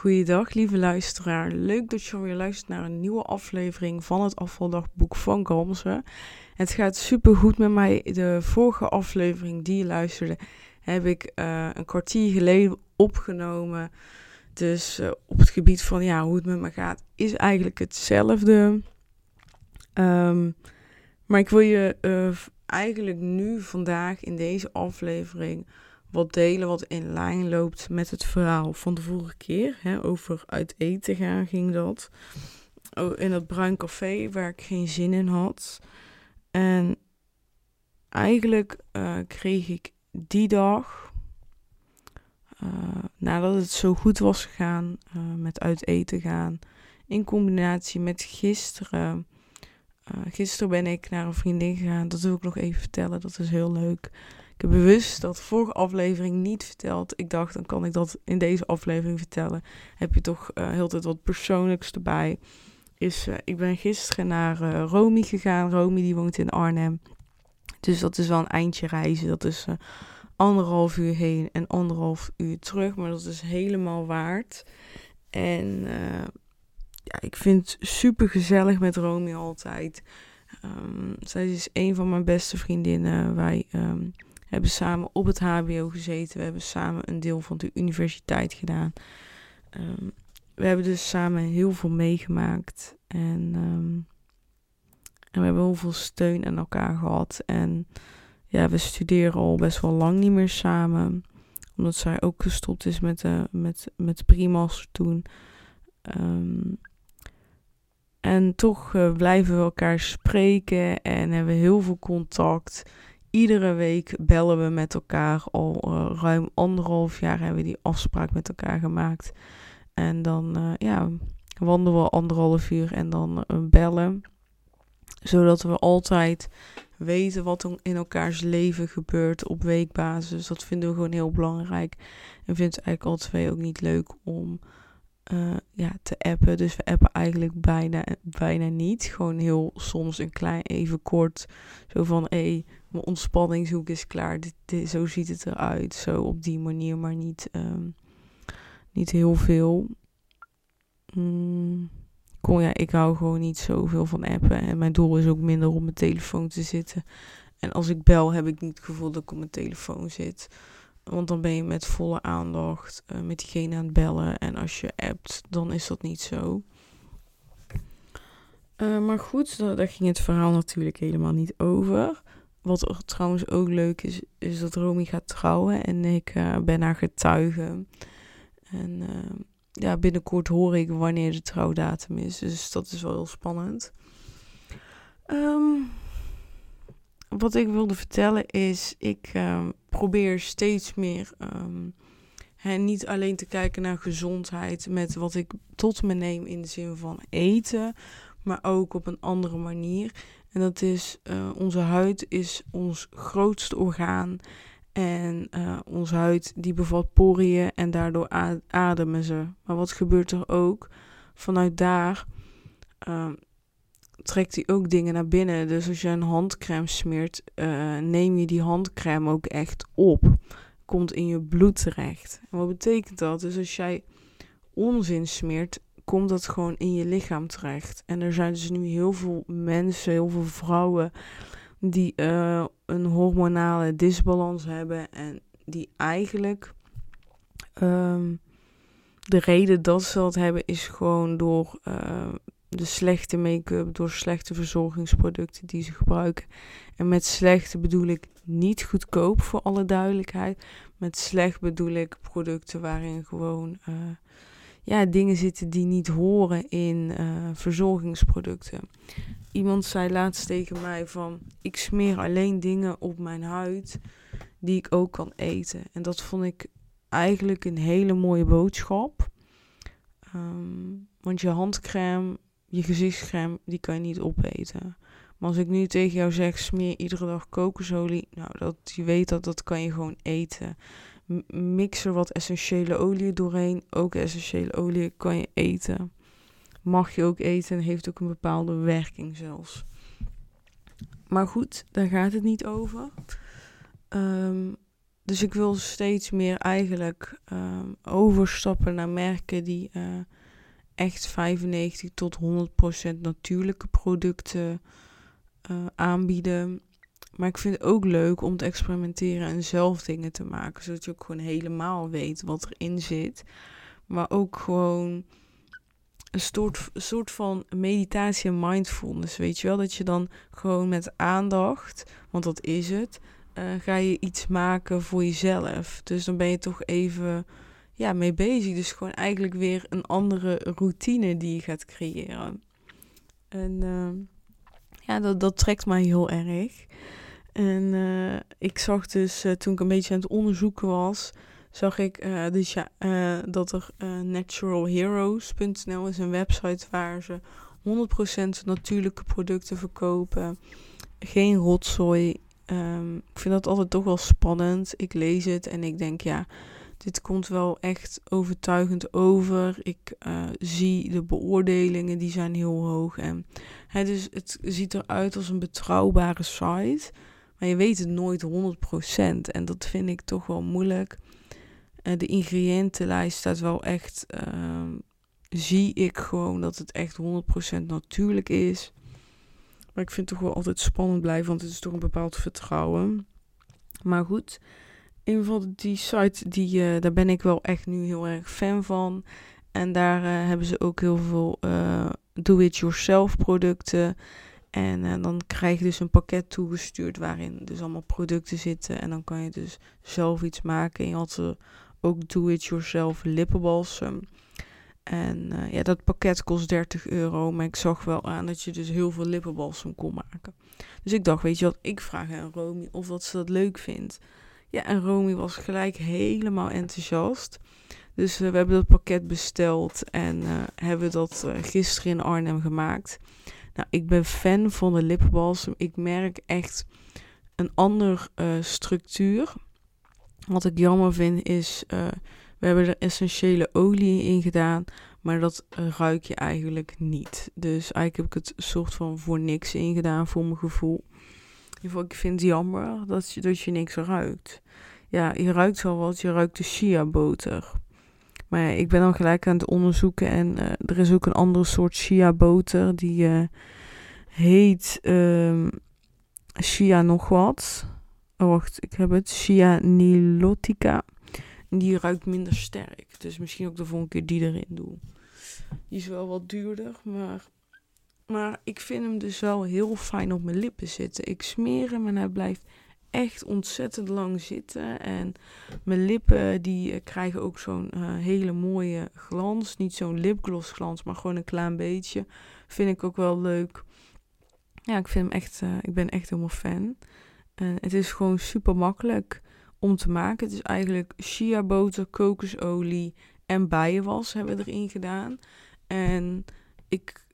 Goeiedag, lieve luisteraar. Leuk dat je weer luistert naar een nieuwe aflevering van het afvaldagboek van Gamse. Het gaat super goed met mij. De vorige aflevering die je luisterde, heb ik uh, een kwartier geleden opgenomen. Dus uh, op het gebied van ja, hoe het met me gaat, is eigenlijk hetzelfde. Um, maar ik wil je uh, eigenlijk nu vandaag in deze aflevering wat delen wat in lijn loopt met het verhaal van de vorige keer. Hè, over uit eten gaan ging dat. Oh, in dat bruin café waar ik geen zin in had. En eigenlijk uh, kreeg ik die dag, uh, nadat het zo goed was gegaan uh, met uit eten gaan, in combinatie met gisteren. gisteren ben ik naar een vriendin gegaan. Dat wil ik nog even vertellen. Dat is heel leuk. Ik heb bewust dat vorige aflevering niet verteld. Ik dacht, dan kan ik dat in deze aflevering vertellen. Heb je toch uh, heel tijd wat persoonlijks erbij. Is, uh, ik ben gisteren naar uh, Romy gegaan. Romy die woont in Arnhem. Dus dat is wel een eindje reizen. Dat is anderhalf uur heen en anderhalf uur terug. Maar dat is helemaal waard. En ja, ik vind het super gezellig met Romy altijd. Um, zij is een van mijn beste vriendinnen. Wij... Um, hebben samen op het HBO gezeten. We hebben samen een deel van de universiteit gedaan. Um, we hebben dus samen heel veel meegemaakt. En, um, en we hebben heel veel steun aan elkaar gehad. En ja, we studeren al best wel lang niet meer samen. Omdat zij ook gestopt is met de, met, met de primaster toen. Um, en toch uh, blijven we elkaar spreken en hebben heel veel contact iedere week bellen we met elkaar. Al uh, ruim anderhalf jaar hebben we die afspraak met elkaar gemaakt. En dan uh, ja, wandelen we anderhalf uur en dan uh, bellen. Zodat we altijd weten wat er in elkaars leven gebeurt op weekbasis. Dat vinden we gewoon heel belangrijk. En vinden het eigenlijk alle twee ook niet leuk om ja, te appen. Dus we appen eigenlijk bijna, bijna niet. Gewoon heel soms een klein, even kort. Zo van, hé, hey, mijn ontspanningshoek is klaar. Dit, zo ziet het eruit. Zo op die manier, maar niet, um, niet heel veel. Mm, kom, ja, ik hou gewoon niet zoveel van appen. En mijn doel is ook minder op mijn telefoon te zitten. En als ik bel, heb ik niet het gevoel dat ik op mijn telefoon zit. Want dan ben je met volle aandacht uh, met diegene aan het bellen. En als je appt, dan is dat niet zo. Uh, maar goed, daar ging het verhaal natuurlijk helemaal niet over. Wat trouwens ook leuk is, is dat Romy gaat trouwen en ik uh, ben haar getuige. En ja, binnenkort hoor ik wanneer de trouwdatum is. Dus dat is wel heel spannend. Um, wat ik wilde vertellen is, ik um, probeer steeds meer um, hè, niet alleen te kijken naar gezondheid met wat ik tot me neem in de zin van eten, maar ook op een andere manier. En dat is, uh, onze huid is ons grootste orgaan. En uh, onze huid die bevat poriën en daardoor ademen ze. Maar wat gebeurt er ook? Vanuit daar uh, trekt hij ook dingen naar binnen. Dus als je een handcrème smeert, uh, neem je die handcrème ook echt op. Komt in je bloed terecht. En wat betekent dat? Dus als jij onzin smeert, komt dat gewoon in je lichaam terecht. En er zijn dus nu heel veel mensen, heel veel vrouwen die uh, een hormonale disbalans hebben en die eigenlijk um, de reden dat ze dat hebben is gewoon door uh, de slechte make-up, door slechte verzorgingsproducten die ze gebruiken. En met slechte bedoel ik niet goedkoop voor alle duidelijkheid. Met slecht bedoel ik producten waarin gewoon uh, ja, dingen zitten die niet horen in uh, verzorgingsproducten. Iemand zei laatst tegen mij van ik smeer alleen dingen op mijn huid die ik ook kan eten. En dat vond ik eigenlijk een hele mooie boodschap. Um, want je handcrème je gezichtscrème, die kan je niet opeten. Maar als ik nu tegen jou zeg, smeer iedere dag kokosolie. Nou, dat, je weet dat, dat kan je gewoon eten. Mix er wat essentiële olie doorheen. Ook essentiële olie kan je eten. Mag je ook eten en heeft ook een bepaalde werking zelfs. Maar goed, daar gaat het niet over. Um, dus ik wil steeds meer eigenlijk ehm, overstappen naar merken die uh, echt 95 tot 100% natuurlijke producten uh, aanbieden. Maar ik vind het ook leuk om te experimenteren en zelf dingen te maken. Zodat je ook gewoon helemaal weet wat erin zit. Maar ook gewoon een soort, soort van meditatie en mindfulness. Weet je wel? Dat je dan gewoon met aandacht, want dat is het, uh, ga je iets maken voor jezelf. Dus dan ben je toch even ja, mee bezig. Dus gewoon eigenlijk weer een andere routine die je gaat creëren. En uh, ja, dat, dat trekt mij heel erg. En uh, ik zag dus uh, toen ik een beetje aan het onderzoeken was, zag ik uh, dus ja, dat er naturalheroes.nl is een website waar ze 100% natuurlijke producten verkopen. Geen rotzooi. Um, ik vind dat altijd toch wel spannend. Ik lees het en ik denk ja, dit komt wel echt overtuigend over. Ik zie de beoordelingen, die zijn heel hoog. En hè, dus het ziet eruit als een betrouwbare site. Maar je weet het nooit 100%. En dat vind ik toch wel moeilijk. Uh, de ingrediëntenlijst staat wel echt. Uh, zie ik gewoon dat het echt 100% natuurlijk is. Maar ik vind het toch wel altijd spannend blijven, want het is toch een bepaald vertrouwen. Maar goed, in ieder geval die site, die, uh, daar ben ik wel echt nu heel erg fan van. En daar uh, hebben ze ook heel veel do-it-yourself producten. En uh, dan krijg je dus een pakket toegestuurd waarin dus allemaal producten zitten. En dan kan je dus zelf iets maken. En je had uh, ook do-it-yourself lippenbalsem. En uh, ja, dat pakket kost 30 euro. Maar ik zag wel aan dat je dus heel veel lippenbalsem kon maken. Dus ik dacht, weet je wat, ik vraag aan Romy of dat ze dat leuk vindt. Ja, en Romy was gelijk helemaal enthousiast. Dus we hebben dat pakket besteld en hebben dat gisteren in Arnhem gemaakt. Nou, ik ben fan van de lippenbalsem. Ik merk echt een andere uh, structuur. Wat ik jammer vind is, uh, we hebben er essentiële olie in gedaan, maar dat ruik je eigenlijk niet. Dus eigenlijk heb ik het soort van voor niks in gedaan, voor mijn gevoel. Ik vind het jammer dat je, dat je niks ruikt. Ja, je ruikt wel wat, je ruikt de shea boter. Maar ik ben dan gelijk aan het onderzoeken en uh, er is ook een andere soort shea boter die uh, heet um, shea nog wat. Oh wacht, ik heb het. Shea nilotica. Die ruikt minder sterk. Dus misschien ook de volgende keer die erin doe. Die is wel wat duurder, maar, maar ik vind hem dus wel heel fijn op mijn lippen zitten. Ik smeer hem en hij blijft echt ontzettend lang zitten. En mijn lippen die uh, krijgen ook zo'n uh, hele mooie glans. Niet zo'n lipgloss glans, maar gewoon een klein beetje. Vind ik ook wel leuk. Ja, ik vind hem echt, uh, ik ben echt helemaal fan. En het is gewoon super makkelijk om te maken. Het is eigenlijk shea boter, kokosolie en bijenwas hebben we erin gedaan. En ik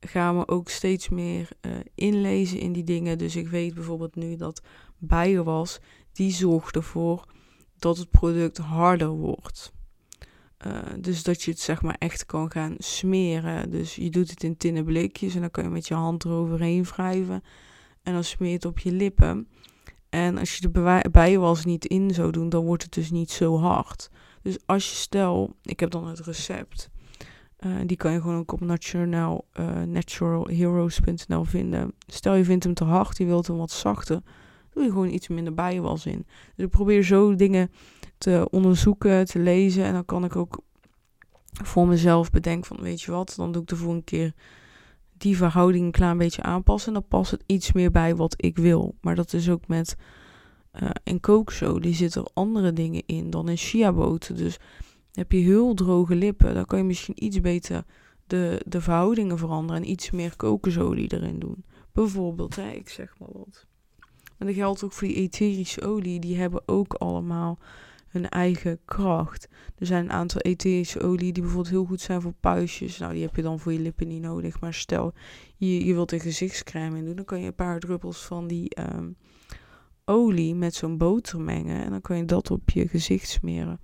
ga me ook steeds meer inlezen in die dingen. Dus ik weet bijvoorbeeld nu dat bijenwas, die zorgt ervoor dat het product harder wordt. Uh, dus dat je het zeg maar echt kan gaan smeren. Dus je doet het in tinnen blikjes en dan kan je met je hand eroverheen wrijven. En dan smeer je het op je lippen. En als je de bijenwas niet in zou doen, dan wordt het dus niet zo hard. Dus als je stel, ik heb dan het recept. Uh, die kan je gewoon ook op national, uh, naturalheroes.nl vinden. Stel je vindt hem te hard, je wilt hem wat zachter doe je gewoon iets minder bijenwas in. Dus ik probeer zo dingen te onderzoeken, te lezen. En dan kan ik ook voor mezelf bedenken van, weet je wat, dan doe ik de volgende keer die verhouding een klein beetje aanpassen. En dan past het iets meer bij wat ik wil. Maar dat is ook met uh, in die zitten er andere dingen in dan in chiaboten. Dus heb je heel droge lippen, dan kan je misschien iets beter de, de verhoudingen veranderen en iets meer kokosolie erin doen. Bijvoorbeeld, hè, ik zeg maar wat. En dat geldt ook voor die etherische olie. Die hebben ook allemaal hun eigen kracht. Er zijn een aantal etherische olie die bijvoorbeeld heel goed zijn voor puistjes. Nou, die heb je dan voor je lippen niet nodig. Maar stel, je, je wilt een gezichtscrème in doen. Dan kan je een paar druppels van die um, olie met zo'n boter mengen. En dan kan je dat op je gezicht smeren.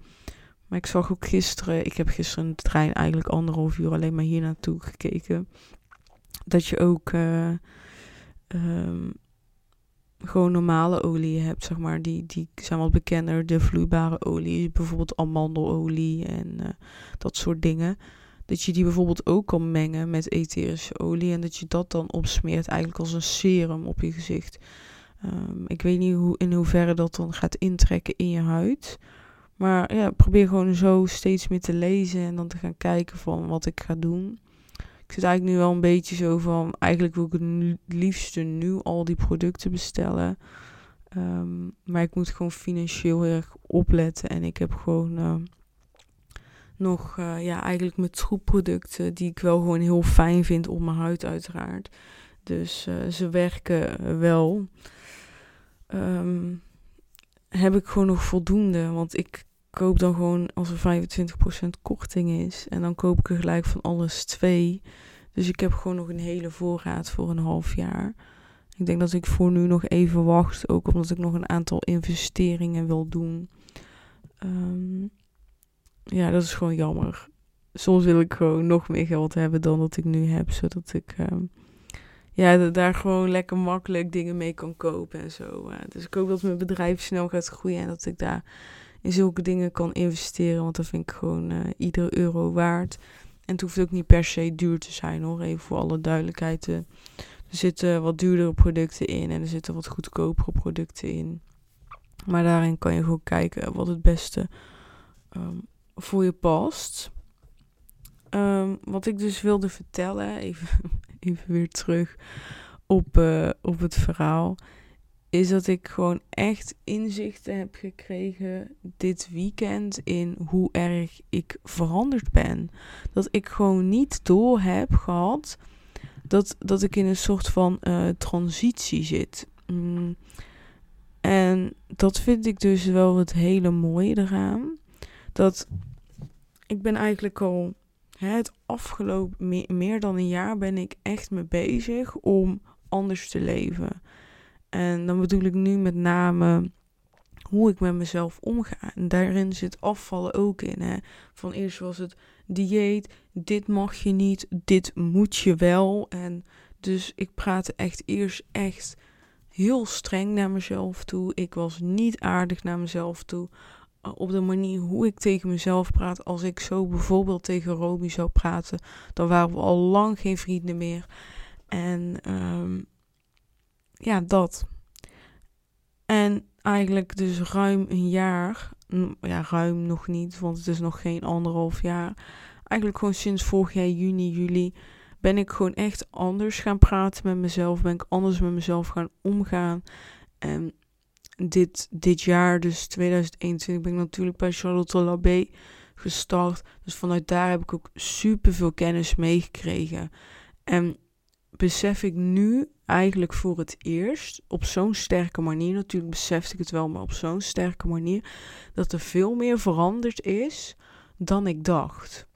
Maar ik zag ook gisteren, ik heb gisteren de trein eigenlijk anderhalf uur alleen maar hier naartoe gekeken. Dat je ook... Uh, um, gewoon normale olie hebt, zeg maar. Die, die zijn wat bekender. De vloeibare olie, bijvoorbeeld amandelolie en eh, dat soort dingen. Dat je die bijvoorbeeld ook kan mengen met etherische olie. En dat je dat dan opsmeert eigenlijk als een serum op je gezicht. Ehm, ik weet niet hoe, in hoeverre dat dan gaat intrekken in je huid. Maar ja, probeer gewoon zo steeds meer te lezen en dan te gaan kijken van wat ik ga doen. Ik zit eigenlijk nu wel een beetje zo van, eigenlijk wil ik het liefste nu al die producten bestellen. Ehm, maar ik moet gewoon financieel heel erg opletten. En ik heb gewoon uh, nog, uh, ja, eigenlijk mijn troepproducten die ik wel gewoon heel fijn vind op mijn huid uiteraard. Dus uh, ze werken wel. Um, heb ik gewoon nog voldoende. Want ik koop dan gewoon als er 25% korting is. En dan koop ik er gelijk van alles twee. Dus ik heb gewoon nog een hele voorraad voor een half jaar. Ik denk dat ik voor nu nog even wacht. Ook omdat ik nog een aantal investeringen wil doen. Um, ja, dat is gewoon jammer. Soms wil ik gewoon nog meer geld hebben dan dat ik nu heb. Zodat ik um, ja, daar gewoon lekker makkelijk dingen mee kan kopen en zo. Uh, dus ik hoop dat mijn bedrijf snel gaat groeien. En dat ik daar in zulke dingen kan investeren. Want dat vind ik gewoon uh, iedere euro waard. En het hoeft ook niet per se duur te zijn hoor. Even voor alle duidelijkheid. Uh, er zitten wat duurdere producten in en er zitten wat goedkopere producten in. Maar daarin kan je gewoon kijken wat het beste um, voor je past. Um, wat ik dus wilde vertellen, even, even weer terug op, uh, op het verhaal is dat ik gewoon echt inzichten heb gekregen dit weekend in hoe erg ik veranderd ben. Dat ik gewoon niet door heb gehad dat, dat ik in een soort van uh, transitie zit. Mm. En dat vind ik dus wel het hele mooie eraan. Dat ik ben eigenlijk al hè, het afgelopen meer dan een jaar ben ik echt mee bezig om anders te leven. En dan bedoel ik nu met name hoe ik met mezelf omga. En daarin zit afvallen ook in. Hè? Van eerst was het dieet, dit mag je niet, dit moet je wel. En dus ik praatte echt eerst echt heel streng naar mezelf toe. Ik was niet aardig naar mezelf toe. Eh, op de manier hoe ik tegen mezelf praat. Als ik zo bijvoorbeeld tegen Romy zou praten, dan waren we al lang geen vrienden meer. En um, ja, dat. En eigenlijk dus ruim een jaar, ja, ruim nog niet, want het is nog geen anderhalf jaar. Eigenlijk gewoon sinds vorig jaar juni, juli ben ik gewoon echt anders gaan praten met mezelf. Ben ik anders met mezelf gaan omgaan. En dit, dit jaar, dus 2021, ben ik natuurlijk bij Charlotte Labé gestart. Dus vanuit daar heb ik ook super veel kennis meegekregen. En besef ik nu eigenlijk voor het eerst op zo'n sterke manier, natuurlijk besefte ik het wel, maar op zo'n sterke manier, dat er veel meer veranderd is dan ik dacht.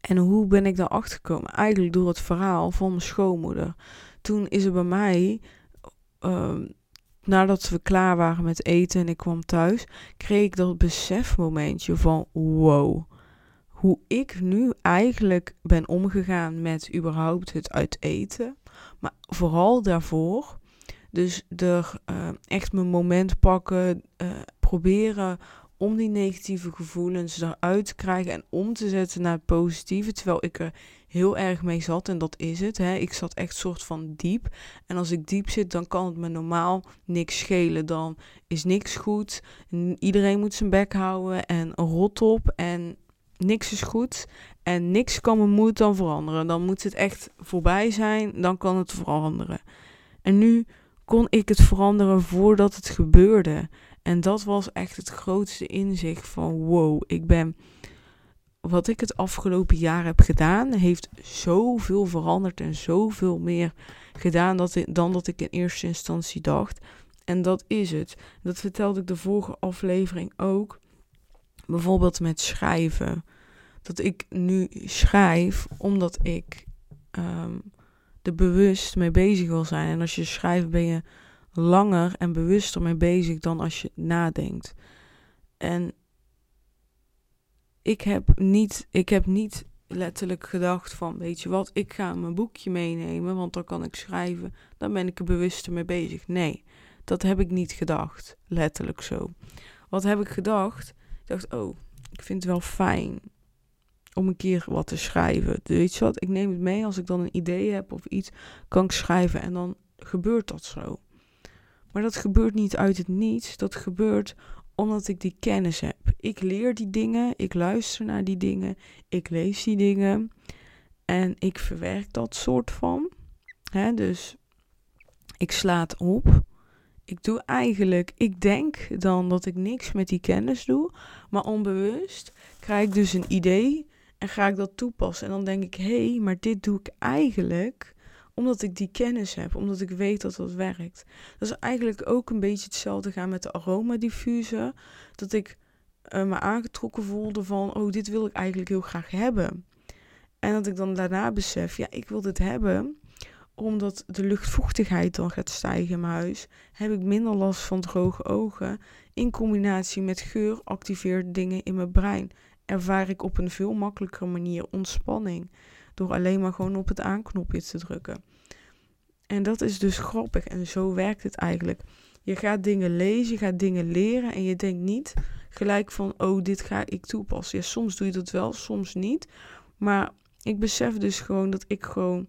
En hoe ben ik daarachter gekomen? Eigenlijk door het verhaal van mijn schoonmoeder. Toen is er bij mij, uh, nadat we klaar waren met eten en ik kwam thuis, kreeg ik dat besefmomentje van wow. Hoe ik nu eigenlijk ben omgegaan met überhaupt het uit eten maar vooral daarvoor, dus er uh, echt mijn moment pakken, uh, proberen om die negatieve gevoelens eruit te krijgen en om te zetten naar het positieve. Terwijl ik er heel erg mee zat en dat is het. Hè. Ik zat echt soort van diep. En als ik diep zit, dan kan het me normaal niks schelen. Dan is niks goed. Iedereen moet zijn bek houden en rot op. En niks is goed en niks kan mijn moed dan veranderen. Dan moet het echt voorbij zijn, dan kan het veranderen. En nu kon ik het veranderen voordat het gebeurde. En dat was echt het grootste inzicht van wow, ik ben wat ik het afgelopen jaar heb gedaan, heeft zoveel veranderd en zoveel meer gedaan dan dat ik in eerste instantie dacht. En dat is het. Dat vertelde ik de vorige aflevering ook. Bijvoorbeeld met schrijven dat ik nu schrijf omdat ik um, er bewust mee bezig wil zijn. En als je schrijft ben je langer en bewuster mee bezig dan als je nadenkt. En ik heb niet, ik heb niet letterlijk gedacht van, weet je wat, ik ga mijn boekje meenemen, want dan kan ik schrijven. Dan ben ik er bewust mee bezig. Nee, dat heb ik niet gedacht, letterlijk zo. Wat heb ik gedacht? Ik dacht, oh, ik vind het wel fijn om een keer wat te schrijven. Weet je wat, ik neem het mee als ik dan een idee heb of iets, kan schrijven en dan gebeurt dat zo. Maar dat gebeurt niet uit het niets, dat gebeurt omdat ik die kennis heb. Ik leer die dingen, ik luister naar die dingen, ik lees die dingen en ik verwerk dat soort van. Dus ik sla op. Ik doe eigenlijk, ik denk dan dat ik niks met die kennis doe, maar onbewust krijg ik dus een idee en ga ik dat toepassen. En dan denk ik, hé, hey, maar dit doe ik eigenlijk omdat ik die kennis heb, omdat ik weet dat dat werkt. Dat is eigenlijk ook een beetje hetzelfde gaan met de aromadiffuser. Dat ik uh, me aangetrokken voelde van, oh, dit wil ik eigenlijk heel graag hebben. En dat ik dan daarna besef, ja, ik wil dit hebben omdat de luchtvochtigheid dan gaat stijgen in mijn huis, heb ik minder last van droge ogen. In combinatie met geur activeert dingen in mijn brein. Ervaar ik op een veel makkelijkere manier ontspanning. Door alleen maar gewoon op het aanknopje te drukken. En dat is dus grappig en zo werkt het eigenlijk. Je gaat dingen lezen, je gaat dingen leren en je denkt niet gelijk van, oh, dit ga ik toepassen. Ja, soms doe je dat wel, soms niet. Maar ik besef dus gewoon dat ik gewoon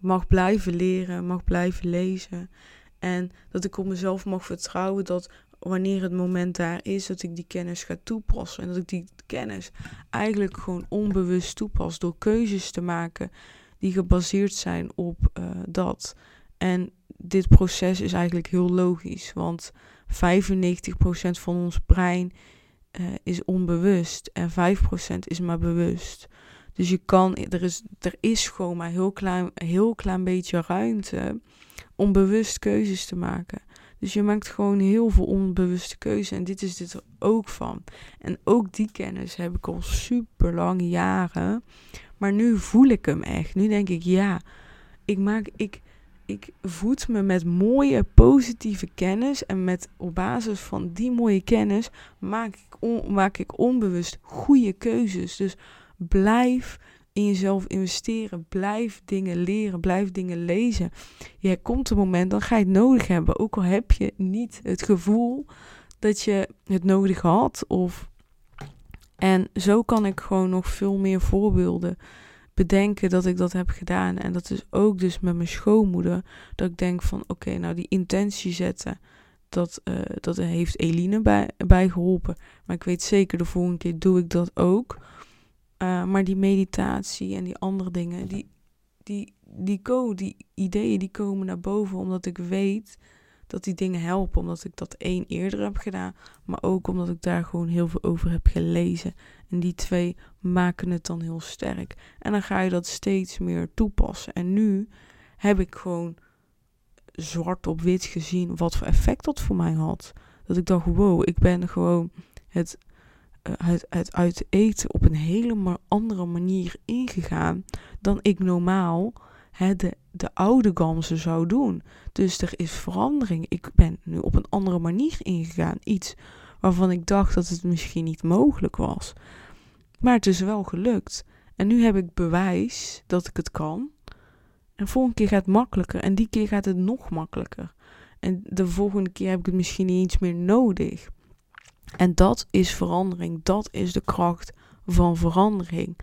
mag blijven leren, mag blijven lezen. En dat ik op mezelf mag vertrouwen dat wanneer het moment daar is, dat ik die kennis ga toepassen. En dat ik die kennis eigenlijk gewoon onbewust toepas door keuzes te maken die gebaseerd zijn op uh, dat. En dit proces is eigenlijk heel logisch, want 95% van ons brein uh, is onbewust en 5% is maar bewust. Dus je kan, er is, er is gewoon maar heel klein, heel klein beetje ruimte om bewust keuzes te maken. Dus je maakt gewoon heel veel onbewuste keuzes. En dit is dit er ook van. En ook die kennis heb ik al super lang jaren. Maar nu voel ik hem echt. Nu denk ik, ja, ik maak. Ik, ik voed me met mooie, positieve kennis. En met op basis van die mooie kennis maak ik, on, maak ik onbewust goede keuzes. Dus blijf in jezelf investeren. Blijf dingen leren, blijf dingen lezen. Je komt een moment, dan ga je het nodig hebben. Ook al heb je niet het gevoel dat je het nodig had. Of... En zo kan ik gewoon nog veel meer voorbeelden bedenken dat ik dat heb gedaan. En dat is ook dus met mijn schoonmoeder. Dat ik denk van oké, nou die intentie zetten. Dat, uh, dat heeft Eline bij, bij geholpen. Maar ik weet zeker, de volgende keer doe ik dat ook. Uh, maar die meditatie en die andere dingen, die, die, die, die ideeën die komen naar boven omdat ik weet dat die dingen helpen. Omdat ik dat één eerder heb gedaan, maar ook omdat ik daar gewoon heel veel over heb gelezen. En die twee maken het dan heel sterk. En dan ga je dat steeds meer toepassen. En nu heb ik gewoon zwart op wit gezien wat voor effect dat voor mij had. Dat ik dacht, wow, ik ben gewoon het het, het uit eten op een hele andere manier ingegaan dan ik normaal hè, de, de oude gamsen zou doen. Dus er is verandering. Ik ben nu op een andere manier ingegaan. Iets waarvan ik dacht dat het misschien niet mogelijk was. Maar het is wel gelukt. En nu heb ik bewijs dat ik het kan. En volgende keer gaat het makkelijker. En die keer gaat het nog makkelijker. En de volgende keer heb ik het misschien niet eens meer nodig. En dat is verandering. Dat is de kracht van verandering.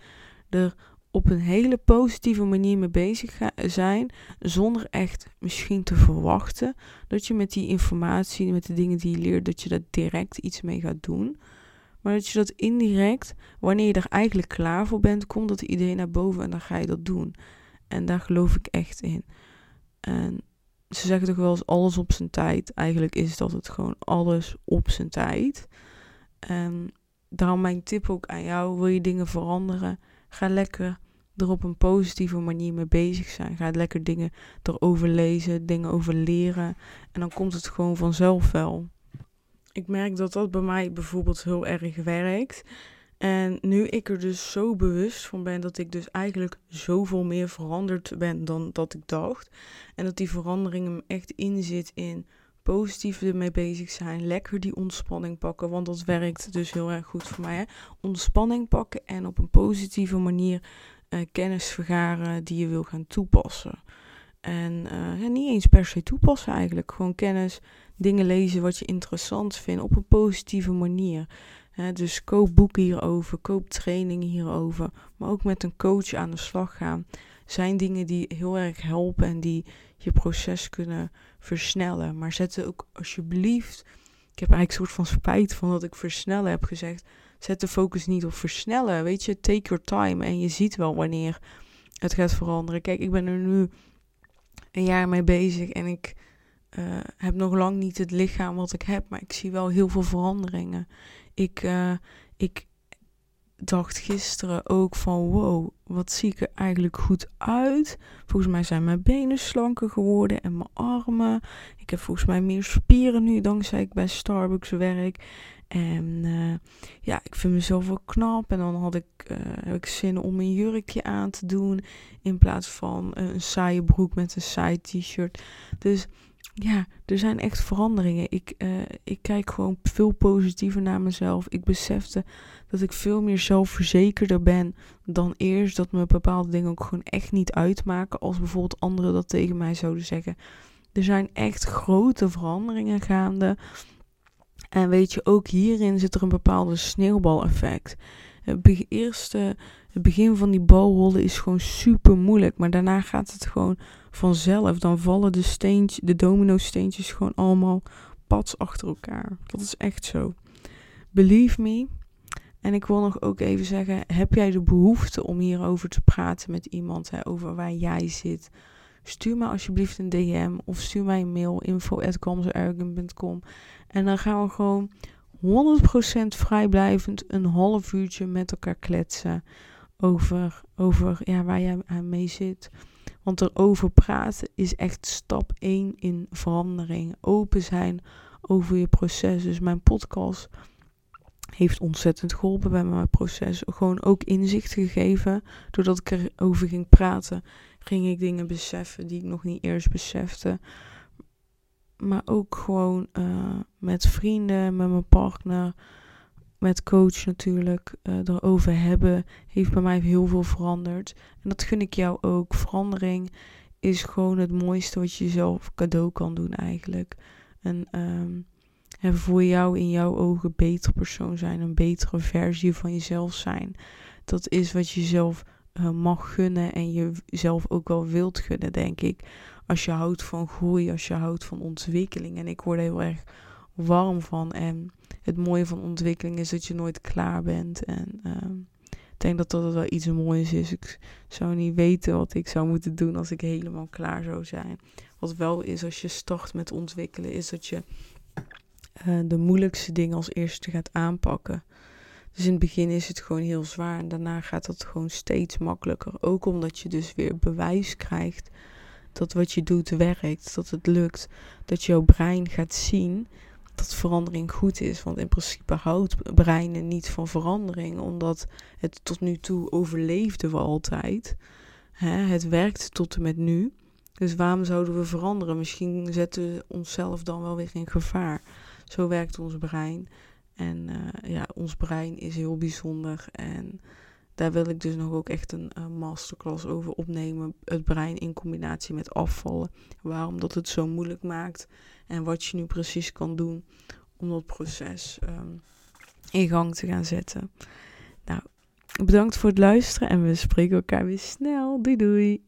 Er op een hele positieve manier mee bezig zijn, zonder echt misschien te verwachten dat je met die informatie, met de dingen die je leert, dat je daar direct iets mee gaat doen. Maar dat je dat indirect, wanneer je er eigenlijk klaar voor bent, komt dat idee naar boven en dan ga je dat doen. En daar geloof ik echt in. En ze zeggen toch wel eens alles op zijn tijd. Eigenlijk is dat het gewoon alles op zijn tijd. En daarom mijn tip ook aan jou. Wil je dingen veranderen? Ga lekker er op een positieve manier mee bezig zijn. Ga lekker dingen erover lezen, dingen over leren. En dan komt het gewoon vanzelf wel. Ik merk dat dat bij mij bijvoorbeeld heel erg werkt. En nu ik er dus zo bewust van ben dat ik dus eigenlijk zoveel meer veranderd ben dan dat ik dacht. En dat die verandering hem echt inzit in positief ermee bezig zijn. Lekker die ontspanning pakken, want dat werkt dus heel erg goed voor mij. Hè? Ontspanning pakken en op een positieve manier uh, kennis vergaren die je wil gaan toepassen. En ja, niet eens per se toepassen eigenlijk. Gewoon kennis, dingen lezen wat je interessant vindt op een positieve manier. Dus koop boeken hierover, koop trainingen hierover. Maar ook met een coach aan de slag gaan. Zijn dingen die heel erg helpen en die je proces kunnen versnellen. Maar zet er ook alsjeblieft. Ik heb eigenlijk een soort van spijt van dat ik versnellen heb gezegd. Zet de focus niet op versnellen. Weet je, take your time. En je ziet wel wanneer het gaat veranderen. Kijk, ik ben er nu een jaar mee bezig en ik uh, heb nog lang niet het lichaam wat ik heb, maar ik zie wel heel veel veranderingen. Ik, uh, ik dacht gisteren ook van wow, wat zie ik er eigenlijk goed uit. Volgens mij zijn mijn benen slanker geworden en mijn armen. Ik heb volgens mij meer spieren nu dankzij ik bij Starbucks werk. En uh, ja, ik vind mezelf wel knap. En dan had ik, uh, heb ik zin om een jurkje aan te doen. In plaats van een saaie broek met een saai t-shirt. Dus ja, er zijn echt veranderingen. Ik, uh, ik kijk gewoon veel positiever naar mezelf. Ik besefte dat ik veel meer zelfverzekerder ben dan eerst. Dat me bepaalde dingen ook gewoon echt niet uitmaken. Als bijvoorbeeld anderen dat tegen mij zouden zeggen. Er zijn echt grote veranderingen gaande. En weet je, ook hierin zit er een bepaalde sneeuwbaleffect. Het eerste, het begin van die balrollen is gewoon super moeilijk. Maar daarna gaat het gewoon vanzelf. Dan vallen de, steentjes, de domino steentjes gewoon allemaal pads achter elkaar. Dat is echt zo. Believe me. En ik wil nog ook even zeggen, heb jij de behoefte om hierover te praten met iemand, hè, over waar jij zit? Stuur me alsjeblieft een DM of stuur mij een mail info@comserarrogant.com en dan gaan we gewoon 100% vrijblijvend een half uurtje met elkaar kletsen over, over ja, waar jij aan mee zit. Want erover praten is echt stap 1 in verandering. Open zijn over je proces. Dus mijn podcast heeft ontzettend geholpen bij mijn proces. Gewoon ook inzicht gegeven. Doordat ik erover ging praten, ging ik dingen beseffen die ik nog niet eerst besefte. Maar ook gewoon uh, met vrienden, met mijn partner, met coach natuurlijk, uh, erover hebben, heeft bij mij heel veel veranderd. En dat gun ik jou ook. Verandering is gewoon het mooiste wat je jezelf cadeau kan doen eigenlijk. En, en voor jou in jouw ogen beter persoon zijn, een betere versie van jezelf zijn. Dat is wat je zelf uh, mag gunnen en jezelf ook wel wilt gunnen, denk ik. Als je houdt van groei, als je houdt van ontwikkeling. En ik word er heel erg warm van. En het mooie van ontwikkeling is dat je nooit klaar bent. En uh, ik denk dat dat wel iets moois is. Ik zou niet weten wat ik zou moeten doen als ik helemaal klaar zou zijn. Wat wel is als je start met ontwikkelen, is dat je uh, de moeilijkste dingen als eerste gaat aanpakken. Dus in het begin is het gewoon heel zwaar en daarna gaat het gewoon steeds makkelijker. Ook omdat je dus weer bewijs krijgt dat wat je doet werkt, dat het lukt, dat jouw brein gaat zien dat verandering goed is. Want in principe houdt breinen niet van verandering, omdat het tot nu toe overleefden we altijd. Hè? Het werkt tot en met nu. Dus waarom zouden we veranderen? Misschien zetten we onszelf dan wel weer in gevaar. Zo werkt ons brein. En uh, ja, ons brein is heel bijzonder. En daar wil ik dus nog ook echt een masterclass over opnemen. Het brein in combinatie met afvallen. Waarom dat het zo moeilijk maakt. En wat je nu precies kan doen om dat proces um, in gang te gaan zetten. Nou, bedankt voor het luisteren en we spreken elkaar weer snel. Doei doei!